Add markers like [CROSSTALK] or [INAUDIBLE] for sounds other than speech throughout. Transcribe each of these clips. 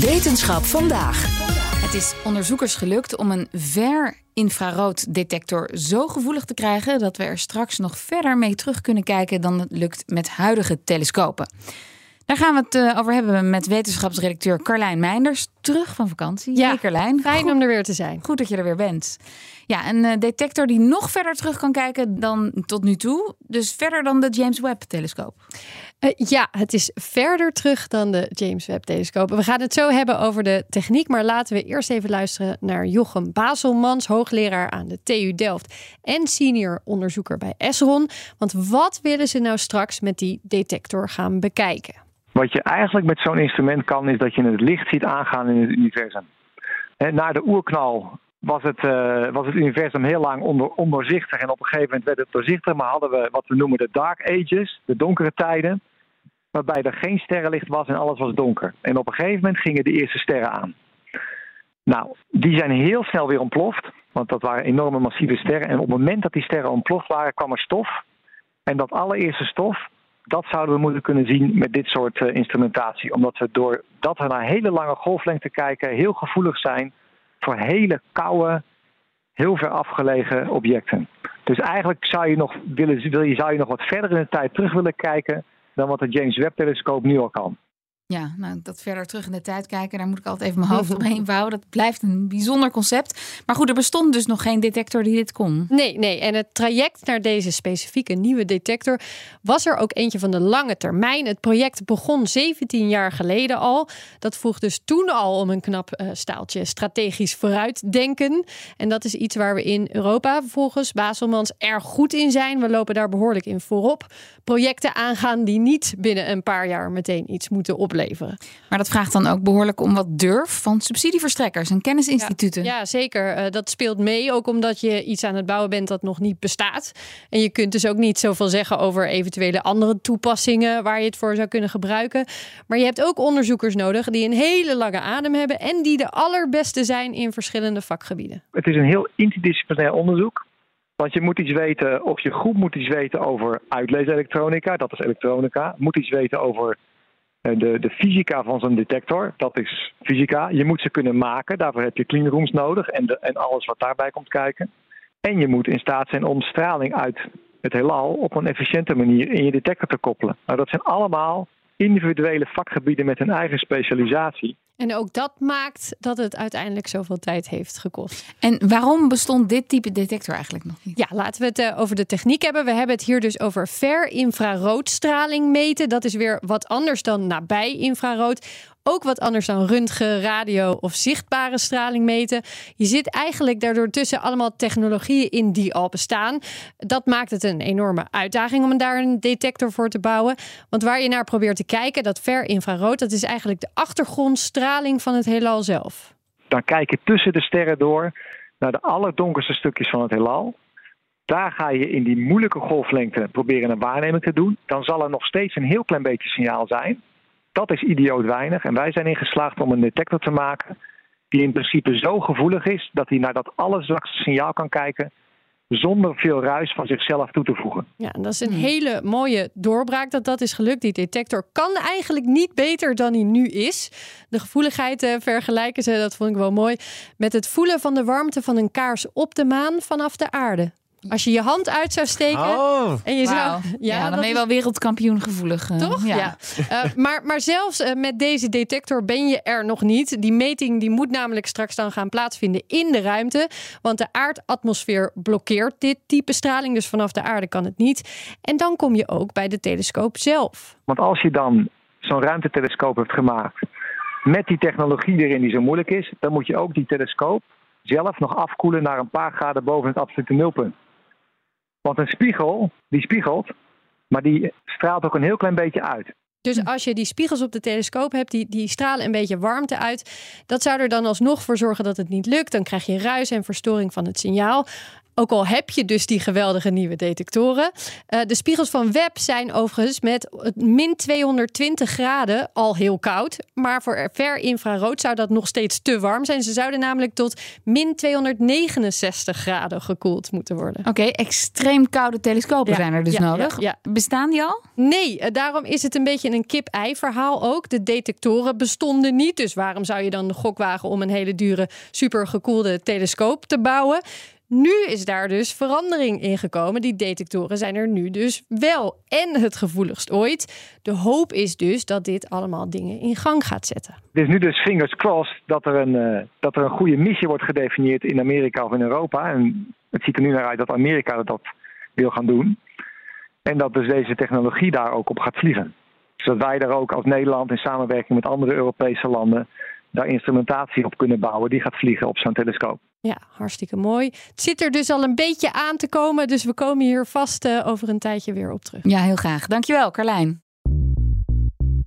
Wetenschap vandaag. Het is onderzoekers gelukt om een ver-infrarood-detector zo gevoelig te krijgen dat we er straks nog verder mee terug kunnen kijken dan het lukt met huidige telescopen. Daar gaan we het eh, over hebben met wetenschapsredacteur Carlijn Meinders. Terug van vakantie. Ja, Hey, Carlijn. Fijn Goed- om er weer te zijn. Goed dat je er weer bent. Ja, een eh, detector die nog verder terug kan kijken dan tot nu toe. Dus verder dan de James Webb-telescoop. Eh, ja, het is verder terug dan de James Webb-telescoop. We gaan het zo hebben over de techniek, maar laten we eerst even luisteren naar Jochem Baselmans, hoogleraar aan de TU Delft en senior onderzoeker bij Esron. Want wat willen ze nou straks met die detector gaan bekijken? Wat je eigenlijk met zo'n instrument kan, is dat je het licht ziet aangaan in het universum. Na de oerknal was het, eh, was het universum heel lang onder, ondoorzichtig. En op een gegeven moment werd het doorzichtig, maar hadden we wat we noemen de dark ages, de donkere tijden. Waarbij er geen sterrenlicht was en alles was donker. En op een gegeven moment gingen de eerste sterren aan. Nou, die zijn heel snel weer ontploft. Want dat waren enorme massieve sterren. En op het moment dat die sterren ontploft waren, kwam er stof. En dat allereerste stof, dat zouden we moeten kunnen zien met dit soort eh, instrumentatie. Omdat we doordat we naar hele lange golflengte kijken, heel gevoelig zijn voor hele koude, heel ver afgelegen objecten. Dus eigenlijk zou je nog, willen, zou je nog wat verder in de tijd terug willen kijken dan wat de James Webb-telescoop nu al kan. Ja, nou, dat verder terug in de tijd kijken, daar moet ik altijd even mijn hoofd [LAUGHS] omheen bouwen. Dat blijft een bijzonder concept. Maar goed, er bestond dus nog geen detector die dit kon. Nee, nee. En het traject naar deze specifieke nieuwe detector was er ook eentje van de lange termijn. Het project begon 17 jaar geleden al. Dat vroeg dus toen al om een knap eh, staaltje strategisch vooruitdenken. En dat is iets waar we in Europa volgens Baselmans erg goed in zijn. We lopen daar behoorlijk in voorop. Projecten aangaan die niet binnen een paar jaar meteen iets moeten opleveren. Maar dat vraagt dan ook behoorlijk om wat durf van subsidieverstrekkers en kennisinstituten. Ja, zeker. Eh, dat speelt mee, ook omdat je iets aan het bouwen bent dat nog niet bestaat. En je kunt dus ook niet zoveel zeggen over eventuele andere toepassingen waar je het voor zou kunnen gebruiken. Maar je hebt ook onderzoekers nodig die een hele lange adem hebben en die de allerbeste zijn in verschillende vakgebieden. Het is een heel interdisciplinair onderzoek. Want je moet iets weten, of je groep moet iets weten over uitleeselektronica, dat is elektronica. Moet iets weten over de, de fysica van zo'n detector, dat is fysica. Je moet ze kunnen maken, daarvoor heb je cleanrooms nodig en, en alles wat daarbij komt kijken. En je moet in staat zijn om straling uit het heelal op een efficiënte manier in je detector te koppelen. Nou, dat zijn allemaal individuele vakgebieden met hun eigen specialisatie. En ook dat maakt dat het uiteindelijk zoveel tijd heeft gekost. En waarom bestond dit type detector eigenlijk nog niet? Ja, laten we het eh, over de techniek hebben. We hebben het hier dus over ver infraroodstraling meten. Dat is weer wat anders dan nabij infrarood. Ook wat anders dan röntgen, radio of zichtbare straling meten. Je zit eigenlijk daardoor tussen allemaal technologieën in die al bestaan. Dat maakt het een enorme uitdaging om daar een detector voor te bouwen. Want waar je naar probeert te kijken, dat ver infrarood, dat is eigenlijk de achtergrondstraling van het heelal zelf. Dan kijk je tussen de sterren door naar de allerdonkerste stukjes van het heelal. Daar ga je in die moeilijke golflengte proberen een waarneming te doen. Dan zal er nog steeds een heel klein beetje signaal zijn. Dat is idioot weinig. En wij zijn in geslaagd om een detector te maken die in principe zo gevoelig is dat hij naar dat allerzwakste signaal kan kijken zonder veel ruis van zichzelf toe te voegen. Ja, en dat is een hele mooie doorbraak dat dat is gelukt. Die detector kan eigenlijk niet beter dan hij nu is. De gevoeligheid eh, vergelijken ze, dat vond ik wel mooi, met het voelen van de warmte van een kaars op de maan vanaf de aarde. Als je je hand uit zou steken Oh. en je zou... Ja, dan ben je wel wereldkampioen gevoelig. eh, Toch? Ja. Eh, maar, maar zelfs eh, met deze detector ben je er nog niet. Die meting die moet namelijk straks dan gaan plaatsvinden in de ruimte. Want de aardatmosfeer blokkeert dit type straling. Dus vanaf de aarde kan het niet. En dan kom je ook bij de telescoop zelf. Want als je dan zo'n ruimtetelescoop hebt gemaakt met die technologie erin die zo moeilijk is, dan moet je ook die telescoop zelf nog afkoelen naar een paar graden boven het absolute nulpunt. Want een spiegel, die spiegelt, maar die straalt ook een heel klein beetje uit. Dus als je die spiegels op de telescoop hebt, die, die stralen een beetje warmte uit. Dat zou er dan alsnog voor zorgen dat het niet lukt. Dan krijg je ruis en verstoring van het signaal. Ook al heb je dus die geweldige nieuwe detectoren. Uh, de spiegels van Webb zijn overigens met min 220 graden al heel koud. Maar voor ver infrarood zou dat nog steeds te warm zijn. Ze zouden namelijk tot min 269 graden gekoeld moeten worden. Oké, okay, extreem koude telescopen ja, zijn er dus ja, nodig. Ja, Bestaan die al? Nee, uh, daarom is het een beetje een kip-ei verhaal ook. De detectoren bestonden niet. Dus waarom zou je dan de gok wagen om een hele dure, super gekoelde telescoop te bouwen? Nu is daar dus verandering in gekomen. Die detectoren zijn er nu dus wel. En het gevoeligst ooit. De hoop is dus dat dit allemaal dingen in gang gaat zetten. Het is nu dus fingers crossed dat er een, uh, dat er een goede missie wordt gedefinieerd in Amerika of in Europa. En het ziet er nu naar uit dat Amerika dat wil gaan doen. En dat dus deze technologie daar ook op gaat vliegen. Zodat wij daar ook als Nederland in samenwerking met andere Europese landen daar instrumentatie op kunnen bouwen die gaat vliegen op zo'n telescoop. Ja, hartstikke mooi. Het zit er dus al een beetje aan te komen, dus we komen hier vast uh, over een tijdje weer op terug. Ja, heel graag. Dankjewel, Carlijn.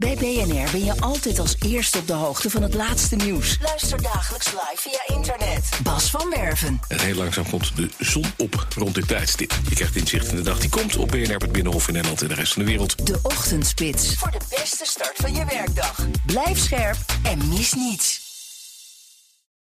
Bij BNR ben je altijd als eerste op de hoogte van het laatste nieuws. Luister dagelijks live via internet. Bas van Werven. En heel langzaam komt de zon op rond dit tijdstip. Je krijgt inzicht in de dag die komt op BNR, het Binnenhof in Nederland en de rest van de wereld. De Ochtendspits. Voor de beste start van je werkdag. Blijf scherp en mis niets.